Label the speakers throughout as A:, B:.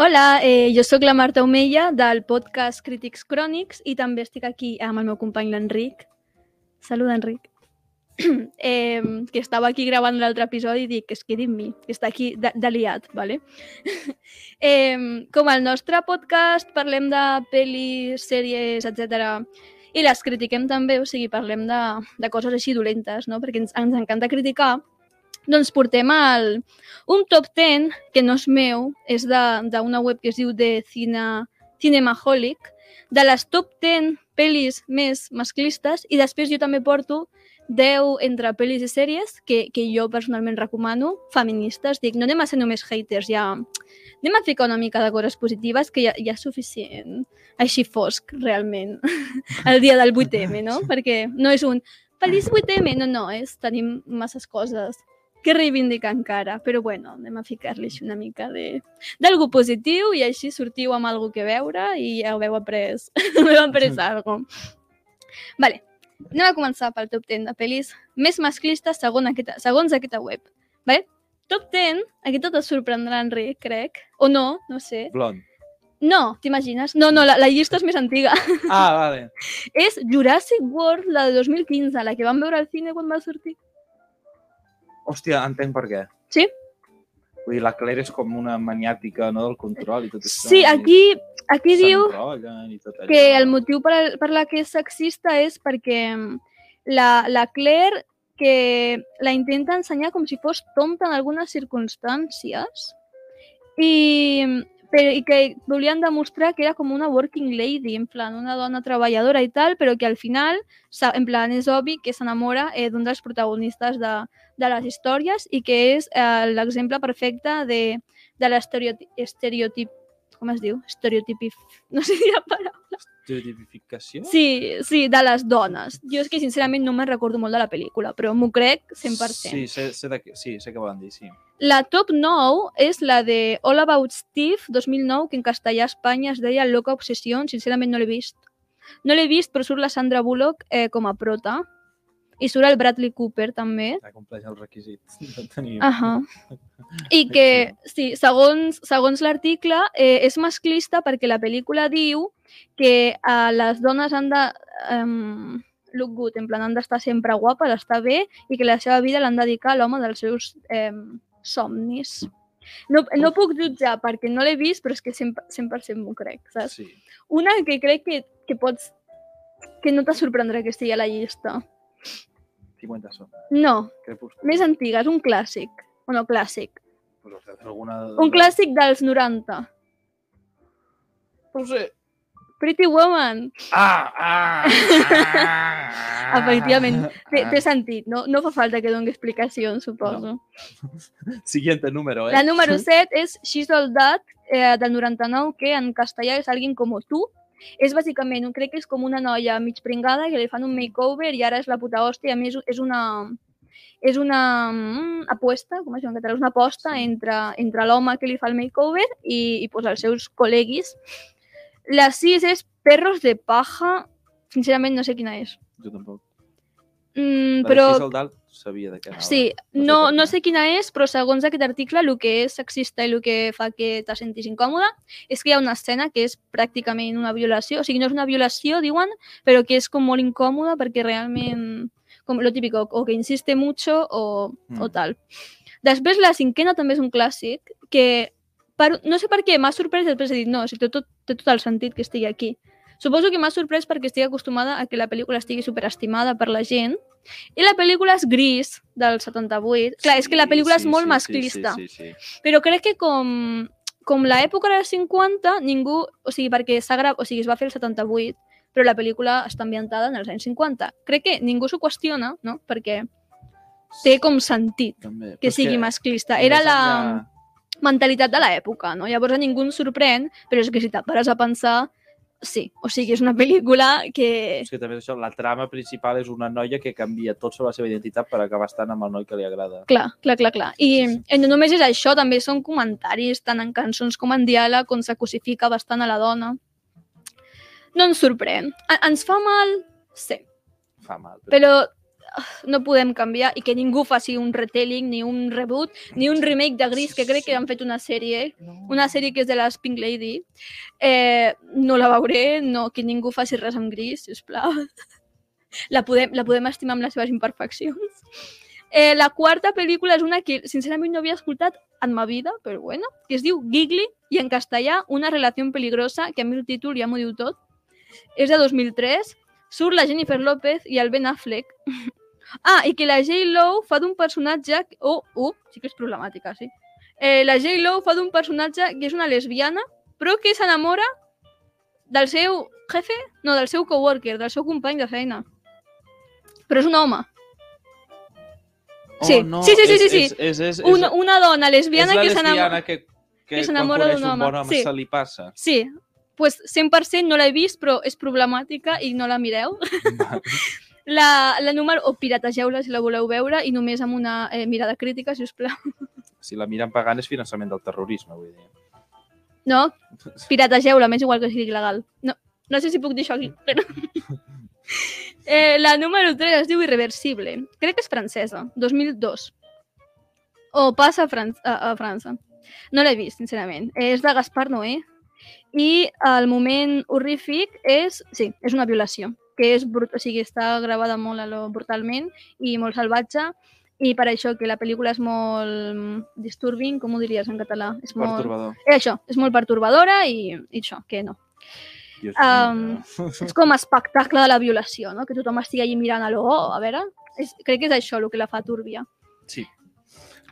A: Hola, eh, jo sóc la Marta Omeia del podcast Crítics Crònics i també estic aquí amb el meu company l'Enric. Salut, Enric. eh, que estava aquí gravant l'altre episodi i dic, es quedi amb mi, que està aquí de, de liat, ¿vale? eh, com al nostre podcast parlem de pel·lis, sèries, etc i les critiquem també, o sigui, parlem de, de coses així dolentes, no? Perquè ens, ens encanta criticar, doncs portem el, un top 10, que no és meu, és d'una web que es diu de Cine, Cinemaholic, de les top 10 pel·lis més masclistes i després jo també porto 10 entre pel·lis i sèries que, que jo personalment recomano, feministes. Dic, no anem a ser només haters, ja anem a ficar una mica de coses positives que ja, ja és suficient. Així fosc, realment, el dia del 8M, no? Perquè no és un feliç 8M, no, no, és tenim masses coses que reivindicar encara, però bueno, anem a ficar-li una mica de d'algú positiu i així sortiu amb algú que veure i ja ho heu après, heu après algo. Vale, anem a començar pel top 10 de pel·lis més masclistes segons aquesta, segons aquesta web. Vale? Top 10, aquí tot et sorprendrà, Enric, crec. O no, no sé.
B: Blond.
A: No, t'imagines? No, no, la, la llista és més antiga.
B: Ah, vale.
A: és Jurassic World, la de 2015, la que vam veure al cine quan va sortir.
B: Hòstia, entenc per què.
A: Sí?
B: Vull dir, la Claire és com una maniàtica no, del control i tot això.
A: Sí, aquí, aquí diu que el motiu per, per la que és sexista és perquè la, la Claire que la intenta ensenyar com si fos tonta en algunes circumstàncies i, però, i que volien demostrar que era com una working lady, en plan, una dona treballadora i tal, però que al final, en plan, és obvi que s'enamora eh, d'un dels protagonistes de, de les històries i que és eh, l'exemple perfecte de, de l'estereotip... Com es diu? Estereotipi... No sé dir la paraula.
B: Estereotipificació?
A: Sí, sí, de les dones. Jo és que sincerament no me'n recordo molt de la pel·lícula, però m'ho crec 100%.
B: Sí, sé, sé, de, sí, sé què volen dir, sí.
A: La top 9 és la de All About Steve 2009, que en castellà a Espanya es deia Loca Obsessió. Sincerament no l'he vist. No l'he vist, però surt la Sandra Bullock eh, com a prota. I surt el Bradley Cooper, també.
B: Ja compleix els requisits de tenir...
A: Ahà. I que, sí, segons, segons l'article, eh, és masclista perquè la pel·lícula diu que eh, les dones han de um, look good, en plan, han d'estar sempre guapes, estar bé, i que la seva vida l'han de dedicar a l'home dels seus eh, somnis. No, no puc jutjar perquè no l'he vist, però és que 100%, 100 m'ho crec, saps?
B: Sí.
A: Una que crec que, que pots... que no te sorprendrà que estigui a la llista.
B: 50 són.
A: No,
B: Crepúsculo.
A: més antiga, és un clàssic. O no, clàssic.
B: Pues, alguna...
A: Un clàssic dels 90.
B: No sé.
A: Pretty Woman.
B: Ah! Ah! ah
A: Efectivament, té, té sentit, no? No fa falta que doni explicacions, suposo.
B: Siguiente número, eh?
A: La número 7 és She's All That, eh, del 99, que en castellà és Alguien como tu. És bàsicament, crec que és com una noia mig pringada que li fan un makeover i ara és la puta hòstia. A més, és una, és una mm, apuesta, com es diu en català, és una aposta entre, entre l'home que li fa el makeover i, i pues, els seus col·leguis. La 6 és Perros de paja. Sincerament no sé quina és.
B: Jo tampoc.
A: Mm,
B: La
A: però
B: de Soldal sabia de què anava.
A: sí,
B: No
A: no, sé quina és, però segons aquest article el que és sexista i el que fa que te sentis incòmode és que hi ha una escena que és pràcticament una violació, o sigui, no és una violació, diuen, però que és com molt incòmoda perquè realment, com lo típico, o que insiste mucho o,
B: Mm.
A: o tal. Després, la cinquena també és un clàssic que per, no sé per què m'ha sorprès i després he dit no, o sigui, té, tot, té tot el sentit que estigui aquí. Suposo que m'ha sorprès perquè estic acostumada a que la pel·lícula estigui superestimada per la gent i la pel·lícula és Gris, del 78. Clar, és que la pel·lícula és molt masclista,
B: Sí, sí, sí.
A: però crec que com, com l'època dels 50, ningú... O sigui, perquè s'ha gra... o sigui, es va fer el 78, però la pel·lícula està ambientada en els anys 50. Crec que ningú s'ho qüestiona, no? Perquè té com sentit
B: També.
A: Que sigui masclista. Era la
B: enllà-
A: mentalitat de l'època, no? Llavors a ningú ens sorprèn, però és que si te pares a pensar, sí. O sigui, és una pel·lícula que...
B: És que també és això, la trama principal és una noia que canvia tot sobre la seva identitat per acabar estant amb el noi que li agrada.
A: Clar, clar, clar, clar. I eh, no només és això, també són comentaris, tant en cançons com en diàleg, on se cosifica bastant a la dona. No ens sorprèn. A- Ens fa mal? Sí.
B: Fa mal.
A: Però no podem canviar i que ningú faci un retelling, ni un reboot, ni un remake de Gris, que crec que han fet una sèrie, una sèrie que és de la Pink Lady. Eh, no la veuré, no, que ningú faci res amb Gris, sisplau. La podem, la podem estimar amb les seves imperfeccions. Eh, la quarta pel·lícula és una que sincerament no havia escoltat en ma vida, però bueno, que es diu Gigli i en castellà Una relació peligrosa, que a mi el títol ja m'ho diu tot. És de 2003, surt la Jennifer López i el Ben Affleck. Ah, i que la J-Lo fa d'un personatge... Oh, uh, sí que és problemàtica, sí. Eh, la J-Lo fa d'un personatge que és una lesbiana, però que s'enamora del seu jefe, no, del seu coworker, del seu company de feina. Però és un home. Sí, sí, sí, sí, sí, sí.
B: És, és, és,
A: Una, una dona lesbiana
B: és la
A: que s'enamora...
B: lesbiana que, que,
A: que s'enamora
B: quan coneix un
A: home.
B: bon home
A: Sí.
B: se li passa.
A: Sí, pues 100% no l'he vist, però és problemàtica i no la mireu. La, la número, o pirategeu-la si la voleu veure i només amb una eh, mirada crítica, si us plau.
B: si la miren pagant és finançament del terrorisme, vull dir.
A: No? Pirategeu-la, m'és igual que sigui legal. No, no sé si puc dir això aquí, però... eh, la número 3 es diu Irreversible. Crec que és francesa, 2002. O passa a, Fran a, a França. No l'he vist, sincerament. Eh, és de Gaspar Noé i el moment horrífic és... Sí, és una violació que és brut, o sigui, està gravada molt a lo brutalment i molt salvatge i per això que la pel·lícula és molt disturbing, com ho diries en català? És molt...
B: Perturbador.
A: Eh, això, és molt pertorbadora i, i això, que no.
B: Dios
A: Um. És com espectacle de la violació, no? Que tothom estigui allí mirant a lo, oh, a veure... És, crec que és això el que la fa túrbia.
B: Sí.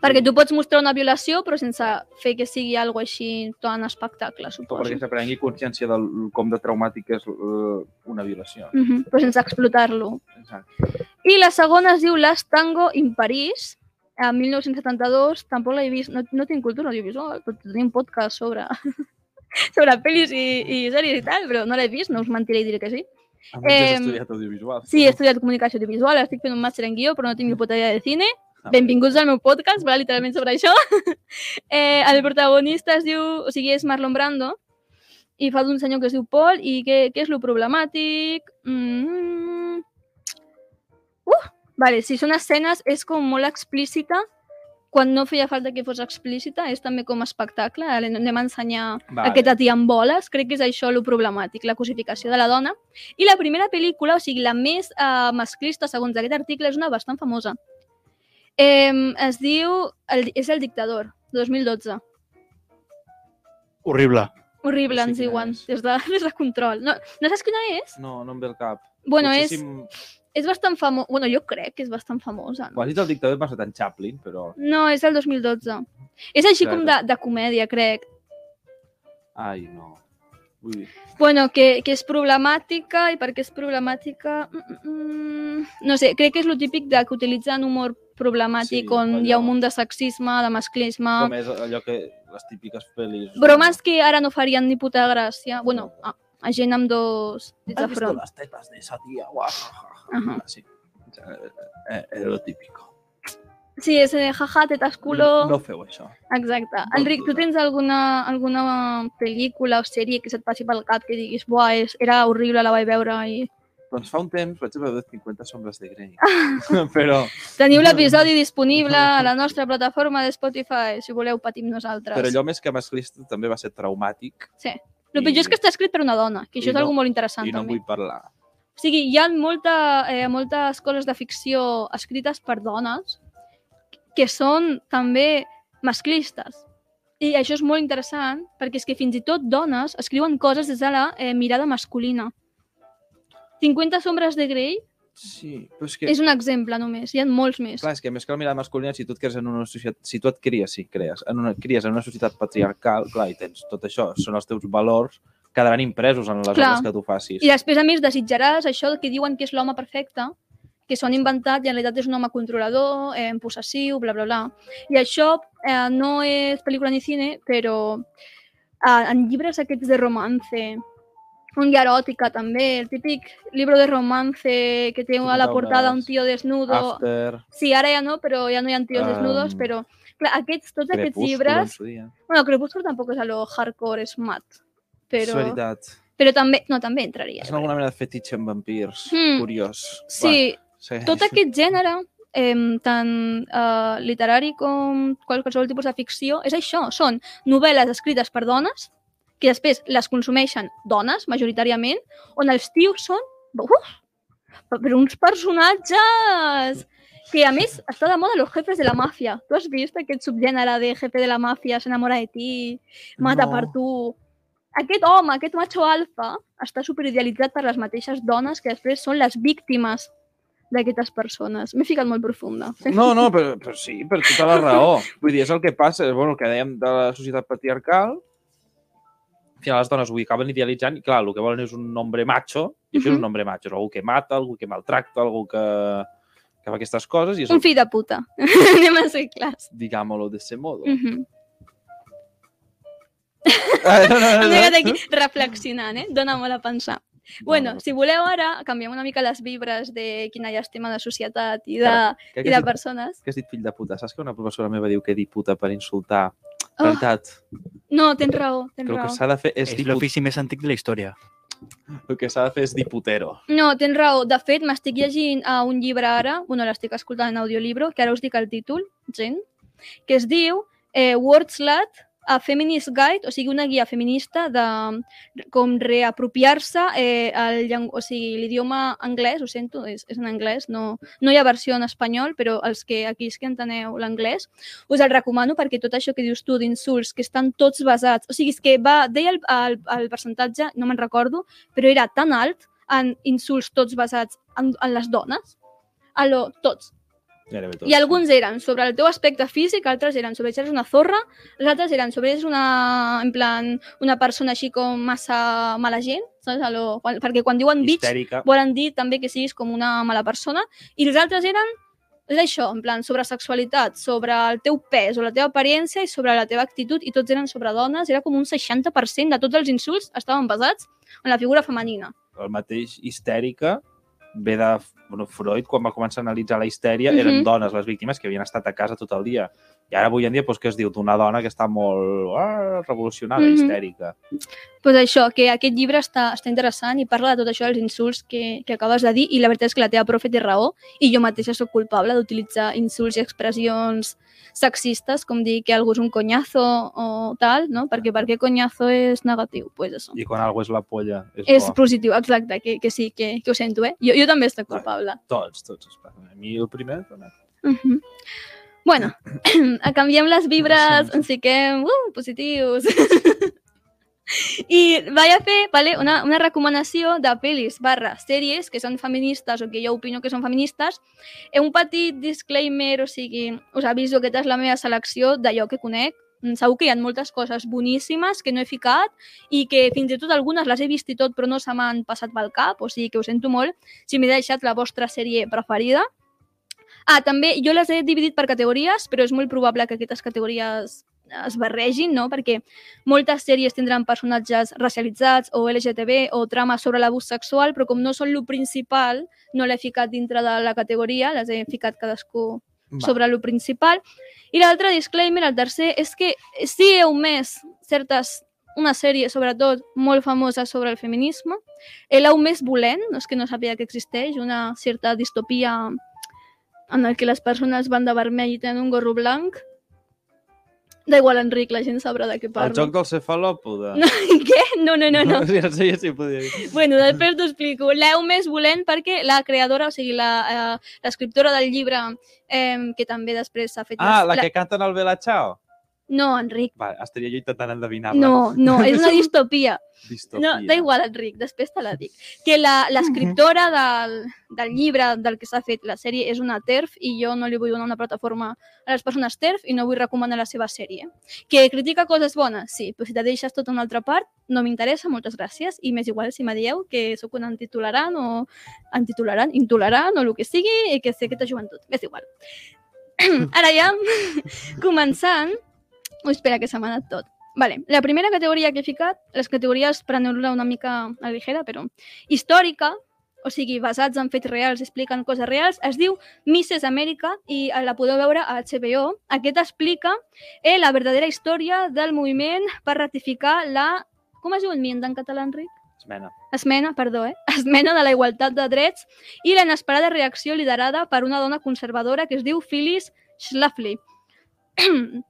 A: Perquè tu pots mostrar una violació, però sense fer que sigui algo així tan espectacle, suposo.
B: perquè s'aprengui consciència del com de traumàtic és uh, una violació.
A: Mm -hmm, però sense explotar-lo.
B: Exacte.
A: I la segona es diu Last Tango in París, en 1972. Tampoc l'he vist, no, no tinc cultura audiovisual, però tenim podcast sobre, sobre pel·lis i, i sèries i tal, però no l'he vist, no us mentiré i diré que sí.
B: A més, has
A: Em,
B: estudiat audiovisual.
A: Sí, he estudiat comunicació audiovisual, estic fent un màster en guió, però no tinc ni puta idea de cine.
B: Ah,
A: Benvinguts al meu podcast, va literalment sobre això. eh, el protagonista es diu, o sigui, és Marlon Brando i fa d'un senyor que es diu Paul i què, què és lo problemàtic? Mm... Uh, vale, si són escenes és com molt explícita quan no feia falta que fos explícita, és també com espectacle, ara anem a ensenyar
B: Vale.
A: aquesta tia amb boles, crec que és això lo problemàtic, la cosificació de la dona. I la primera pel·lícula, o sigui, la més eh, masclista, segons aquest article, és una bastant famosa. Eh, es diu... El, és El dictador, 2012.
C: Horrible.
A: Horrible,
B: No sé
A: ens diuen,
B: és.
A: des de, des de control. No, no saps quina és?
B: No, no em ve el cap.
A: Bueno,
B: Potser
A: és,
B: Si...
A: és bastant famosa. Bueno, jo crec que és bastant famosa.
B: Quan
A: No,
B: has dit el dictador m'ha en Chaplin, però...
A: no és el 2012. És així
B: Clar,
A: com de, de comèdia, crec.
B: Ai, no. Ui,
A: Bueno, que, que és problemàtica i perquè és problemàtica... Mm, mm, no sé, crec que és lo típic de que utilitzen humor problemàtic
B: Sí,
A: on hi ha
B: allò.
A: un munt de sexisme, de masclisme...
B: com és allò que les típiques pel·lis...
A: Bromes que ara no farien ni puta gràcia. Bueno, a, a gent amb dos dits de
B: ¿Has
A: front.
B: las tetas de esa tía? Guau, ja, ja, ja.
A: Ajá.
B: Sí. Eh, eh, lo típico.
A: Sí, és de jaja, tetas culo...
B: No, no feu això.
A: Exacte.
B: No,
A: Enric, tu tens alguna, alguna pel·lícula o sèrie que se't passi pel cap que diguis buah, és, era horrible, la vaig veure i...
B: Doncs fa un temps vaig veure 50 sombres de Grey. però,
A: Teniu l'episodi disponible a la nostra plataforma de Spotify, si voleu patir amb nosaltres.
B: però allò més que masclista també va ser traumàtic
A: Sí. El pitjor és que està escrit per una dona, que
B: I
A: això és
B: no-
A: algo molt interessant
B: i no
A: també.
B: vull parlar.
A: O sigui, hi ha molta, eh, moltes coses de ficció escrites per dones que són també masclistes. I això és molt interessant perquè és que fins i tot dones escriuen coses des de la eh, mirada masculina. 50 sombres de Grey
B: Sí, però és que...
A: és un exemple només, hi ha molts més.
B: Clar, és que més que la mirada masculina, si tu et crees en una societat, si tu et cries, sí, crees, en una, cries en una societat patriarcal, clar, i tens tot això, són els teus valors, quedaran impresos en les
A: Clar.
B: obres que tu facis.
A: I després, a més, desitjaràs això que diuen que és l'home perfecte, que s'ho han inventat i en realitat és un home controlador, eh, possessiu, bla, bla, bla. I això eh, no és pel·lícula ni cine, però eh, en llibres aquests de romance, un eròtica també, el típic llibre de romance que té a la portada un tio desnudo.
B: After,
A: Sí, ara ja no, però ja no hi ha tios
B: Um,
A: desnudos, però clar, aquests, tots aquests llibres... Bueno, Crepúsculo tampoc és a lo hardcore
B: És
A: però,
B: veritat.
A: però també, no, també entraria.
B: És alguna mena de fetitxe amb vampirs,
A: Hmm.
B: curiós.
A: Sí,
B: Sí.
A: tot aquest gènere, eh, tant eh, literari com qualsevol tipus de ficció, és això, són novel·les escrites per dones, que després les consumeixen dones, majoritàriament, on els tios són uf, però uns personatges que a més està de moda los jefes de la màfia. Tu has vist aquest subgènere de jefe de la màfia s'enamora de ti, mata
B: No.
A: per tu... Aquest home, aquest macho alfa, està superidealitzat per les mateixes dones que després són les víctimes d'aquestes persones. M'he ficat molt profunda.
B: No, no, però, però sí, per tota la raó. Vull dir, és el que passa, és bueno, el que dèiem de la societat patriarcal, al final les dones ho acaben idealitzant i, clar, el que volen és un hombre macho, i això és
A: Mhm.
B: un hombre macho, és algú que mata, algú que maltracta, algú que, que fa aquestes coses, i és,
A: Un
B: el,
A: fill de puta. Anem a ser clars.
B: digámoslo de ese modo.
A: Mm -hmm.
B: Ah, no, no, no,
A: Hem
B: no.
A: aquí reflexionant, eh? Dóna molt a pensar. Bueno,
B: no.
A: si voleu ara, canviem una mica les vibres de quina llàstima de societat i de,
B: Què
A: i de
B: dit?
A: persones.
B: que has dit fill de puta? Saps que una professora meva diu que dir puta per insultar?
A: Oh.
B: En realitat,
A: No, tens raó, tens
B: el
A: raó.
B: que s'ha de fer és,
C: És
B: diput...
C: l'ofici més antic de la història.
B: el que s'ha de fer és diputero.
A: No, tens raó. De fet, m'estic llegint a un llibre ara, bueno, l'estic escoltant en audiolibro, que ara us dic el títol, gent, que es diu eh, Wordslat, a Feminist Guide, o sigui, una guia feminista de com reapropiar-se eh, el, o sigui, l'idioma anglès, ho sento, és, és en anglès, no, no hi ha versió en espanyol, però els que aquí és que enteneu l'anglès, us el recomano perquè tot això que dius tu d'insults, que estan tots basats, o sigui, és que va, deia el, el, el percentatge, no me'n recordo, però era tan alt en insults tots basats en, en les dones, Allo, tots.
B: Gairebé tot.
A: I alguns eren sobre el teu aspecte físic, altres eren sobre si eres una zorra, els altres eren sobre si eres una, en plan, una persona així com massa mala gent, saps? Allo, quan, perquè quan diuen bitch
B: Histèrica.
A: volen dir també que siguis com una mala persona, i els altres eren és això, en plan, sobre sexualitat, sobre el teu pes o la teva aparença i sobre la teva actitud, i tots eren sobre dones, era com un 60% de tots els insults estaven basats en la figura femenina.
B: el mateix histèrica ve de bueno, Freud, quan va començar a analitzar la histèria, eren
A: Mhm.
B: dones les víctimes que havien estat a casa tot el dia. I ara avui en dia, doncs, què es diu? D'una dona que està molt ah, revolucionada,
A: Mhm.
B: histèrica.
A: pues això, que aquest llibre està, està interessant i parla de tot això dels insults que, que acabes de dir i la veritat és que la teva profe té raó i jo mateixa sóc culpable d'utilitzar insults i expressions sexistes com dir que algú és un conyazo o tal, no? Perquè per què conyazo és negatiu? Pues això.
B: I quan algú és la polla, és,
A: És
B: bo.
A: positiu, exacte, que, que sí, que, que ho sento, eh? Jo, jo també estic culpable.
B: Tots, tots. A mi el primer també.
A: Uh -huh. Bueno, canviem les vibres, ens fiquem uh, positius. I vaig a fer vale, una, una recomanació de pel·lis barra sèries que són feministes o que jo opino que són feministes. Eh, Un petit disclaimer, o sigui, us aviso que aquesta és la meva selecció d'allò que conec. Mm, Segur que hi ha moltes coses boníssimes que no he ficat i que fins i tot algunes les he vist i tot però no se m'han passat pel cap, o sigui que ho sento molt si m'he deixat la vostra sèrie preferida. Ah, també jo les he dividit per categories, però és molt probable que aquestes categories es barregin, no? Perquè moltes sèries tindran personatges racialitzats o LGTB o trames sobre l'abús sexual, però com no són lo principal, no l'he ficat dintre de la categoria, les he ficat cadascú
B: Va.
A: sobre lo principal. I l'altre disclaimer, el tercer, és que si heu més certes una sèrie, sobretot, molt famosa sobre el feminisme. L'heu més volent, no és que no sàpiga que existeix, una certa distopia en el que les persones van de vermell i tenen un gorro blanc. Da igual, Enric, la gent sabrà de què
B: El
A: parlo.
B: joc del cefalòpode.
A: No, què? No, no, no, no.
B: Sí, sé si ho podia dir.
A: Bueno, després t'ho explico. L'heu més volent perquè la creadora, o sigui, la, eh, l'escriptora del llibre, eh, que també després s'ha fet...
B: Ah,
A: les-
B: la que canten el Bella Ciao?
A: No, Enric,
B: Va, estaria jo intentant endevinar-la.
A: no, no, és una distopia.
B: Distopia.
A: No, da igual, Enric, després te la dic. Que la- l'escriptora del, del llibre del que s'ha fet la sèrie és una TERF i jo no li vull donar una plataforma a les persones TERF i no vull recomanar la seva sèrie. Que critica coses bones, sí, però si te deixes tota una altra part, no m'interessa, moltes gràcies, i m'és igual si me dieu que sóc un antitolerant o antitolerant, intolerant o el que sigui, i que sé aquesta joventut, m'és igual. Ara ja, començant, espera, que se m'ha anat tot. Vale. La primera categoria que he ficat, les categories per anar-la una mica a la ligera, però històrica, o sigui, basats en fets reals, expliquen coses reals, es diu Mrs. Amèrica i la podeu veure a HBO. Aquest explica eh, la verdadera història del moviment per ratificar la... Com es diu el MIND en català, Enric?
B: Esmena.
A: esmena, perdó, eh? esmena de la igualtat de drets i la inesperada reacció liderada per una dona conservadora que es diu Phyllis Schlafly.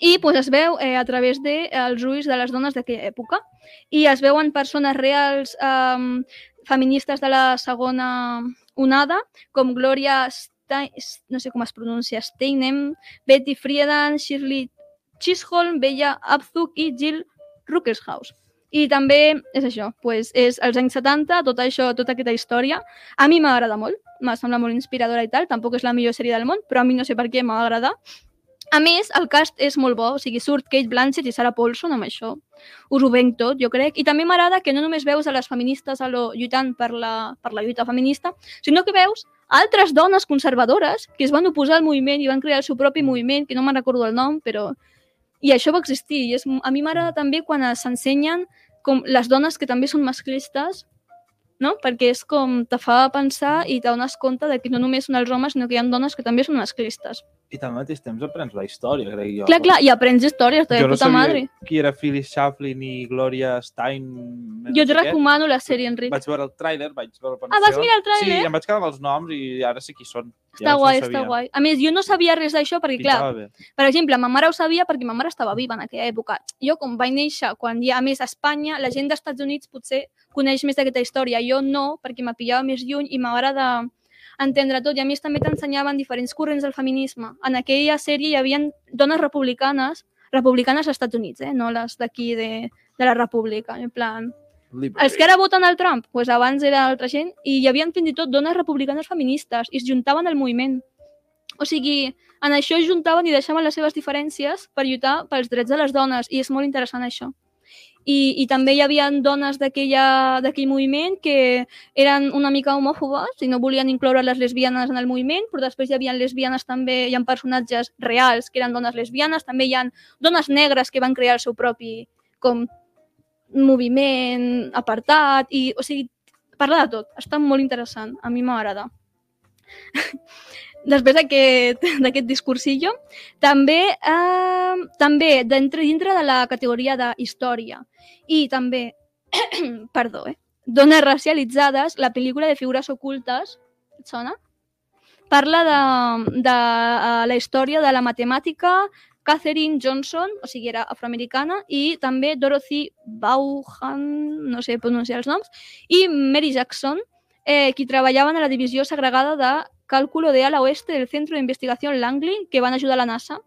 A: I pues, es veu eh, a través dels de, els ulls de les dones d'aquella època. I es veuen persones reals eh, feministes de la segona onada, com Gloria Stein, no sé com es pronuncia, Steinem, Betty Friedan, Shirley Chisholm, Bella Abzug i Jill Ruckelshaus. I també és això, pues, és els anys 70, tot això, tota aquesta història. A mi m'agrada molt, m'ha semblat molt inspiradora i tal, tampoc és la millor sèrie del món, però a mi no sé per què m'ha agradat. A més, el cast és molt bo, o sigui, surt Kate Blanchett i Sarah Paulson amb això. Us ho venc tot, jo crec. I també m'agrada que no només veus a les feministes a lo, lluitant per la, per la lluita feminista, sinó que veus altres dones conservadores que es van oposar al moviment i van crear el seu propi moviment, que no me'n recordo el nom, però... I això va existir. I és, a mi m'agrada també quan s'ensenyen com les dones que també són masclistes no? Perquè és com te fa pensar i t'adones compte de que no només són els homes, sinó que hi ha dones que també són masclistes.
B: I també al mateix temps aprens la història, crec jo.
A: Clar, clar, i aprens històries de
B: jo no
A: puta madre.
B: qui era Phyllis Schlafly ni Gloria Stein.
A: Jo et recomano la sèrie, Enric.
B: Vaig veure el tràiler, vaig veure per
A: Ah, vas mirar el tràiler?
B: Sí, em vaig quedar amb els noms i ara sé qui són.
A: Està
B: Ja
A: guai,
B: no
A: està guai. A més, jo no sabia res d'això perquè, clar,
B: Pintava bé.
A: per exemple, ma mare ho sabia perquè ma mare estava viva en aquella època. Jo, com vaig néixer, quan hi ha, a més, a Espanya, la gent dels Estats Units potser coneix més d'aquesta història. Jo no, perquè me pillava més lluny i m'agrada entendre tot. I a més també t'ensenyaven diferents corrents del feminisme. En aquella sèrie hi havia dones republicanes, republicanes als Estats Units, eh? no les d'aquí de, de la República, en plan... Els que ara voten al Trump, pues abans era altra gent, i hi havia fins i tot dones republicanes feministes, i es juntaven al moviment. O sigui, en això es juntaven i deixaven les seves diferències per lluitar pels drets de les dones, i és molt interessant això. I, i també hi havia dones d'aquell moviment que eren una mica homòfobes i no volien incloure les lesbianes en el moviment, però després hi havia lesbianes també, hi ha personatges reals que eren dones lesbianes, també hi ha dones negres que van crear el seu propi com moviment apartat, i, o sigui, parla de tot. Està molt interessant. A mi m'agrada. Després d'aquest discursillo, també, eh, també dintre, dintre de la categoria de història i també, perdó, eh, dones racialitzades, la pel·lícula de figures ocultes, et sona? Parla de, de uh, la història de la matemàtica Catherine Johnson, o sigui, era afroamericana, i també Dorothy Vaughan, no sé pronunciar els noms, i Mary Jackson, eh, qui treballaven a la divisió segregada de càlculo de ala oeste del Centro de Investigación Langley, que van ajudar la NASA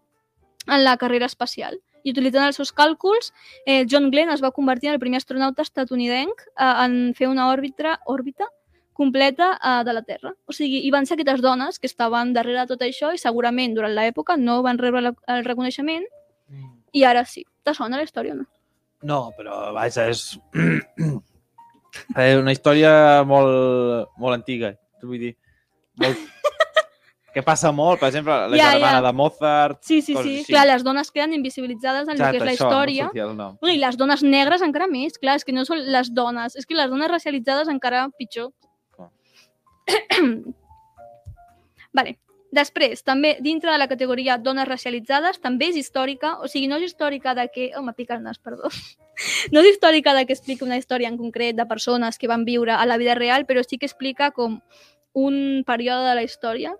A: en la carrera espacial. I utilitzant els seus càlculs, eh, John Glenn es va convertir en el primer astronauta estatunidenc eh, en fer una òrbita, òrbita completa eh, de la Terra. O sigui, hi van ser aquestes dones que estaven darrere de tot això i segurament durant l'època no van rebre la, el reconeixement i ara sí. Te sona la història o no?
B: No, però vaja, és eh, una història molt, molt antiga. Vull dir, molt... que passa molt, per exemple, la
A: Ja,
B: germana
A: ja.
B: de Mozart...
A: Sí, sí, sí.
B: així.
A: Clar, les dones queden invisibilitzades en el que és la
B: això,
A: història.
B: No sortia el nom.
A: I les dones negres encara més, clar, és que no són les dones, és que les dones racialitzades encara pitjor.
B: Clar.
A: vale. Després, també dintre de la categoria dones racialitzades, també és històrica, o sigui, no és històrica de que... Oh, m'ha picat el nas, perdó. No és històrica de que explica una història en concret de persones que van viure a la vida real, però sí que explica com un període de la història.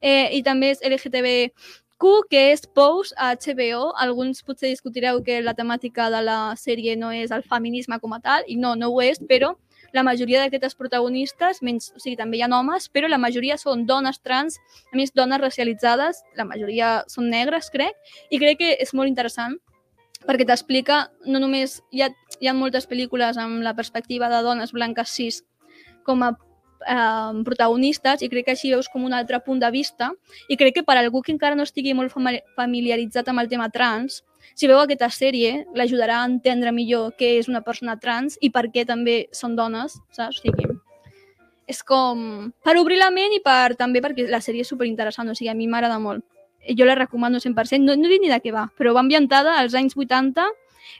A: Eh, I també és LGTBQ, que és Pose a HBO. Alguns potser discutireu que la temàtica de la sèrie no és el feminisme com a tal, i no, no ho és, però la majoria d'aquestes protagonistes, menys, o sigui, també hi ha homes, però la majoria són dones trans, a més, dones racialitzades, la majoria són negres, crec, i crec que és molt interessant perquè t'explica, no només hi ha, hi ha moltes pel·lícules amb la perspectiva de dones blanques cis com a eh, protagonistes i crec que així veus com un altre punt de vista i crec que per algú que encara no estigui molt fami- familiaritzat amb el tema trans, si veu aquesta sèrie, l'ajudarà a entendre millor què és una persona trans i per què també són dones, saps? O sigui, és com per obrir la ment i per també perquè la sèrie és superinteressant, o sigui, a mi m'agrada molt. Jo la recomano 100%, no, no dic ni de què va, però va ambientada als anys 80,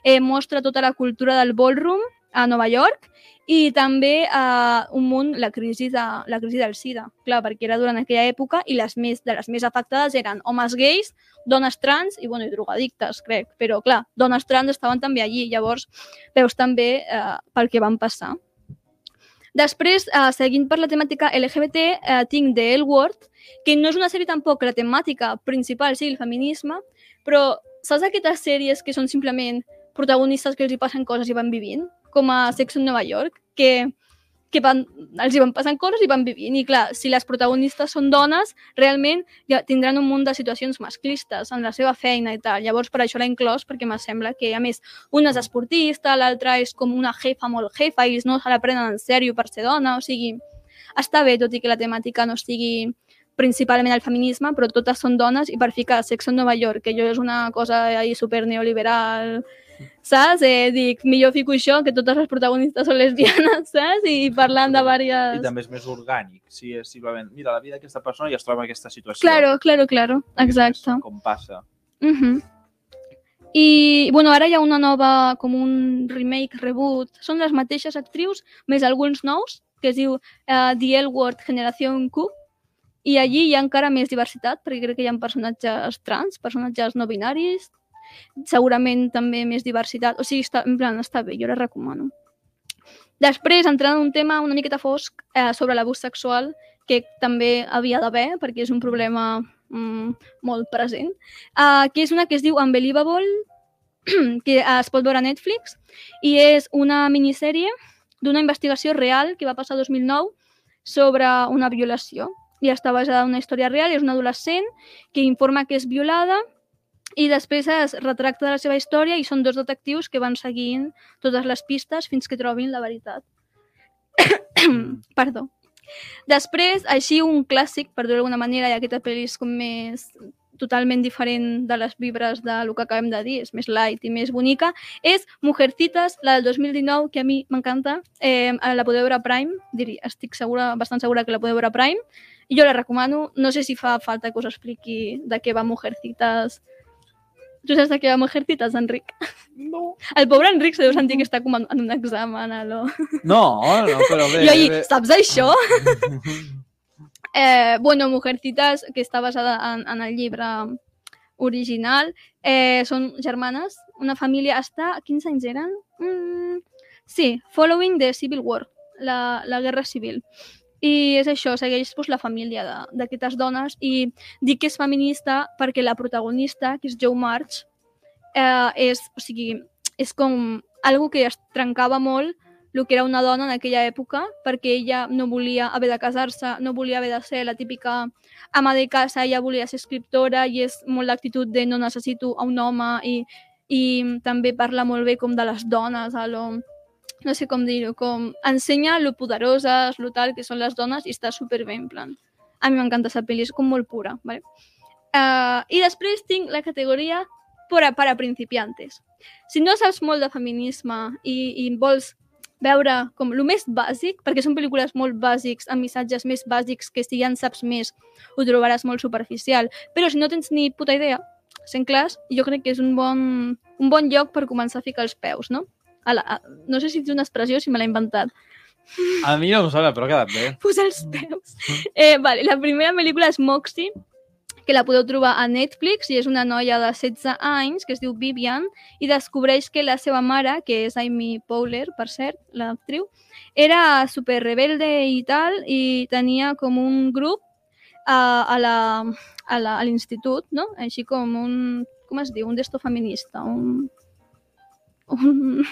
A: eh, mostra tota la cultura del ballroom a Nova York i també a un munt la crisi, de, la crisi del SIDA. Clar, perquè era durant aquella època i les més, de les més afectades eren homes gais, dones trans i, bueno, i drogadictes, crec. Però, clar, dones trans estaven també allí. Llavors, veus també eh, pel que van passar. Després, eh, seguint per la temàtica LGBT, eh, tinc The L Word, que no és una sèrie tampoc la temàtica principal sigui el feminisme, però saps aquestes sèries que són simplement protagonistes que els hi passen coses i van vivint? Com a Sex en Nova York, que, que van, els hi van passant coses i van vivint. I clar, si les protagonistes són dones, realment ja tindran un munt de situacions masclistes en la seva feina i tal. Llavors, per això l'he inclòs, perquè me sembla que, a més, una és esportista, l'altra és com una jefa molt jefa i no se la prenen en sèrio per ser dona, o sigui, està bé, tot i que la temàtica no estigui principalment el feminisme, però totes són dones i per ficar Sexo en Nova York, que jo és una cosa ahí super neoliberal, saps? Eh, dic, millor fico això, que totes les protagonistes són lesbianes, saps? I parlant de diverses...
B: I també és més orgànic, si és simplement, mira, la vida d'aquesta persona ja es troba en aquesta situació.
A: Claro, claro, claro, exacte.
B: Com passa.
A: Uh -huh. I, bueno, ara hi ha una nova, com un remake, reboot. Són les mateixes actrius, més alguns nous, que es diu uh, The L Word Generación Q, i allí hi ha encara més diversitat, perquè crec que hi ha personatges trans, personatges no binaris, segurament també més diversitat. O sigui, està, en plan, està bé, jo la recomano. Després, entrant en un tema una miqueta fosc eh, sobre l'abús sexual, que també havia d'haver, perquè és un problema mm, molt present, uh, que és una que es diu Unbelievable, que uh, es pot veure a Netflix, i és una minissèrie d'una investigació real que va passar 2009 sobre una violació i està basada en una història real, és una adolescent que informa que és violada i després es retracta de la seva història i són dos detectius que van seguint totes les pistes fins que trobin la veritat. Perdó. Després, així un clàssic, per dir-ho d'alguna manera, i aquesta pel·li és com més totalment diferent de les vibres de lo que acabem de dir, és més light i més bonica, és Mujercitas, la del 2019, que a mi m'encanta, eh, la podeu veure a Prime, diria, estic segura, bastant segura que la podeu veure a Prime, i jo la recomano, no sé si fa falta que us expliqui de què va Mujercitas. Tu saps de què va Mujercitas, Enric?
B: No.
A: El pobre Enric se deu sentir que està com en un examen, a lo...
B: No, no, però bé.
A: I allí,
B: bé.
A: saps això? Eh, bueno, Mujercitas, que està basada en, en el llibre original, eh, són germanes, una família està... Quins anys eren? Mm, sí, Following the Civil War, la, la guerra civil. I és això, segueix pues, la família d'aquestes dones. I dic que és feminista perquè la protagonista, que és Joe March, eh, és, o sigui, és com algo que es trencava molt el que era una dona en aquella època, perquè ella no volia haver de casar-se, no volia haver de ser la típica ama de casa, ella volia ser escriptora i és molt l'actitud de no necessito a un home i, i també parla molt bé com de les dones, a lo, no sé com dir-ho, com ensenya lo poderoses, lo tal que són les dones i està superbé, en plan. A mi m'encanta aquesta pel·li, és com molt pura, ¿vale? Uh, I després tinc la categoria para, para principiantes. Si no saps molt de feminisme i, i vols veure com el més bàsic, perquè són pel·lícules molt bàsics, amb missatges més bàsics que si ja en saps més ho trobaràs molt superficial. Però si no tens ni puta idea, sent clars, jo crec que és un bon, un bon lloc per començar a ficar els peus, no? A la, a, no sé si és una expressió si me l'he inventat.
B: A mi no em sembla, però ha quedat bé.
A: Posar els peus. Eh, vale, la primera pel·lícula és Moxie, que la podeu trobar a Netflix i és una noia de 16 anys que es diu Vivian i descobreix que la seva mare, que és Amy Powler, per cert, l'actriu, era super rebelde i tal i tenia com un grup a, a la- a l'institut, no? Així com un, com es diu, un d'esto feminista, un, un...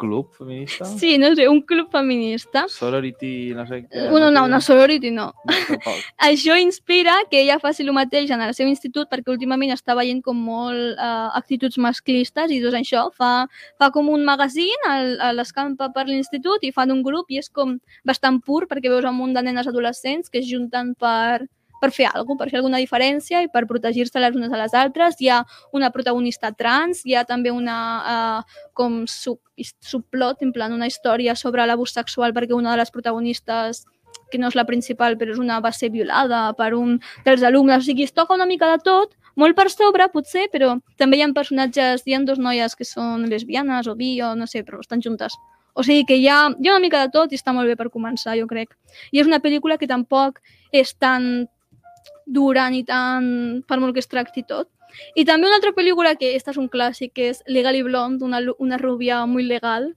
B: Club feminista?
A: Sí, no sé, un club feminista.
B: Sorority, no sé què.
A: Bueno, no, una sorority no. Això inspira que ella faci el mateix en el seu institut perquè últimament està veient com molt uh, actituds masclistes i doncs això, fa, fa com un a l'escampa per l'institut i fan un grup i és com bastant pur perquè veus un munt de nenes adolescents que es junten per, per fer alguna cosa, per fer alguna diferència i per protegir-se les unes a les altres. Hi ha una protagonista trans, hi ha també una uh, com sub, subplot, en plan una història sobre l'abús sexual perquè una de les protagonistes que no és la principal, però és una va ser violada per un dels alumnes. O sigui, es toca una mica de tot, molt per sobre, potser, però també hi ha personatges, hi ha dos noies que són lesbianes o bi o no sé, però estan juntes O sigui que hi ha, hi ha una mica de tot i està molt bé per començar, jo crec. I és una pel·lícula que tampoc és tan dura ni tan... per molt que es tracti tot. I també una altra pel·lícula que esta és un clàssic, que és Legally Blonde, una, una rubia muy legal.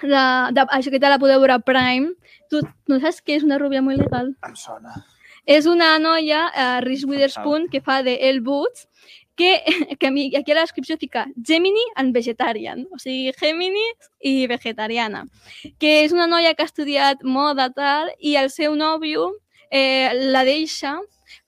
A: De, de, això que te la podeu veure a Prime. Tu no saps què és una rubia muy legal?
B: Em sona.
A: És una noia, uh, Reese Witherspoon, que fa de Elle Boots, que, que a mi, aquí a la descripció fica Gemini and Vegetarian, o sigui, Gemini i vegetariana, que és una noia que ha estudiat moda tal i el seu nòvio eh, la deixa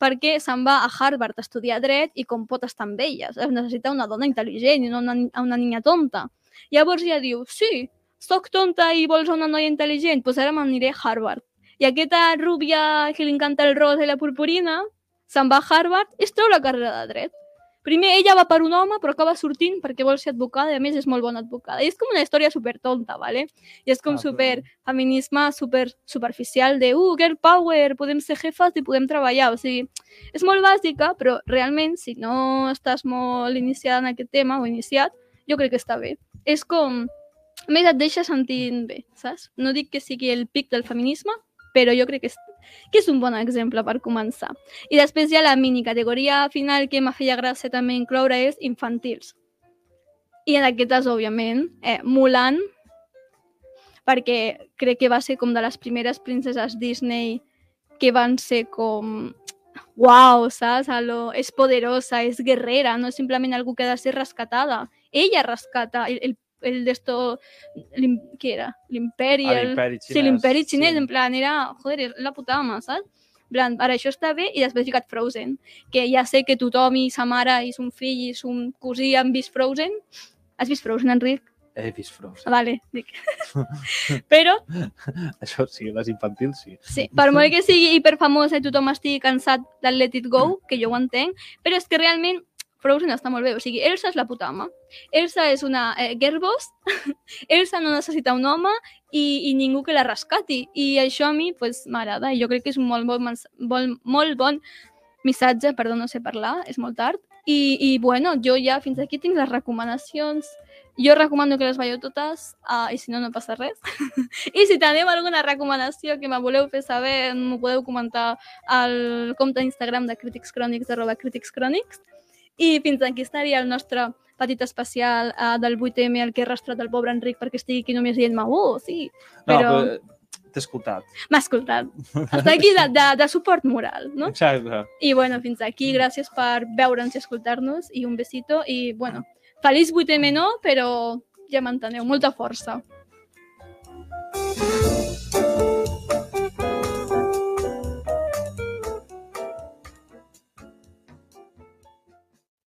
A: perquè se'n va a Harvard a estudiar dret i com pot estar amb elles. Es necessita una dona intel·ligent i no una, una niña tonta. Llavors ella diu, sí, sóc tonta i vols una noia intel·ligent, doncs ara m'aniré a Harvard. I aquesta rúbia que li encanta el rosa i la purpurina se'n va a Harvard i es treu la carrera de dret. Primer ella va per un home, però acaba sortint perquè vol ser advocada i a més és molt bona advocada. I és com una història super tonta, ¿vale? I és com
B: Ah,
A: super feminisme super superficial de uh, girl power, podem ser jefes i podem treballar. O sigui, és molt bàsica, però realment, si no estàs molt iniciada en aquest tema o iniciat, jo crec que està bé. És com... A més, et deixa sentint bé, saps? No dic que sigui el pic del feminisme, però jo crec que que és un bon exemple per començar. I després ja la mini categoria final que m'ha feia gràcia també incloure és infantils. I en aquestes, òbviament, eh, Mulan, perquè crec que va ser com de les primeres princeses Disney que van ser com uau, saps? A lo, és poderosa, és guerrera, no és simplement algú que ha de ser rescatada. Ella rescata el, el, el d'esto, l'im- què era? El-
B: l'imperi xinès.
A: Sí, l'imperi xinès,
B: sí.
A: en plan, era, joder, la puta ama, saps? En plan, ara això està bé, i després ha ficat Frozen, que ja sé que tothom i sa mare i son fill i son cosí han vist Frozen. Has vist Frozen, Enric?
B: He vist Frozen.
A: Ah, Vale, dic. Però,
B: Això sí, les infantils sí.
A: sí, per molt que sigui hiperfamosa i tothom estigui cansat del Let It Go, que jo ho entenc, però és que realment Frozen està molt bé. O sigui, Elsa és la puta ama. Elsa és una eh, girl boss, Elsa no necessita un home i, i ningú que la rescati. I això a mi pues, m'agrada i jo crec que és un molt mens- bon, molt bon missatge, perdó, no sé parlar, és molt tard. I, I bueno, jo ja fins aquí tinc les recomanacions. Jo recomano que les veieu totes uh, i si no, no passa res. I si teniu alguna recomanació que me voleu fer saber, m'ho podeu comentar al compte d'Instagram de Crítics Crònics, arroba Crítics Crònics. I fins aquí estaria el nostre petit especial uh, del 8M, el que he arrastrat el pobre Enric perquè estigui aquí només dient-me, oh, sí,
B: No,
A: però
B: però t'he escoltat.
A: m'ha escoltat. Està aquí de, de, de suport moral, no?
B: Exacte.
A: I bueno, fins aquí, gràcies per veure'ns i escoltar-nos i un besito i bueno, feliç 8M no, però ja m'enteneu, molta força.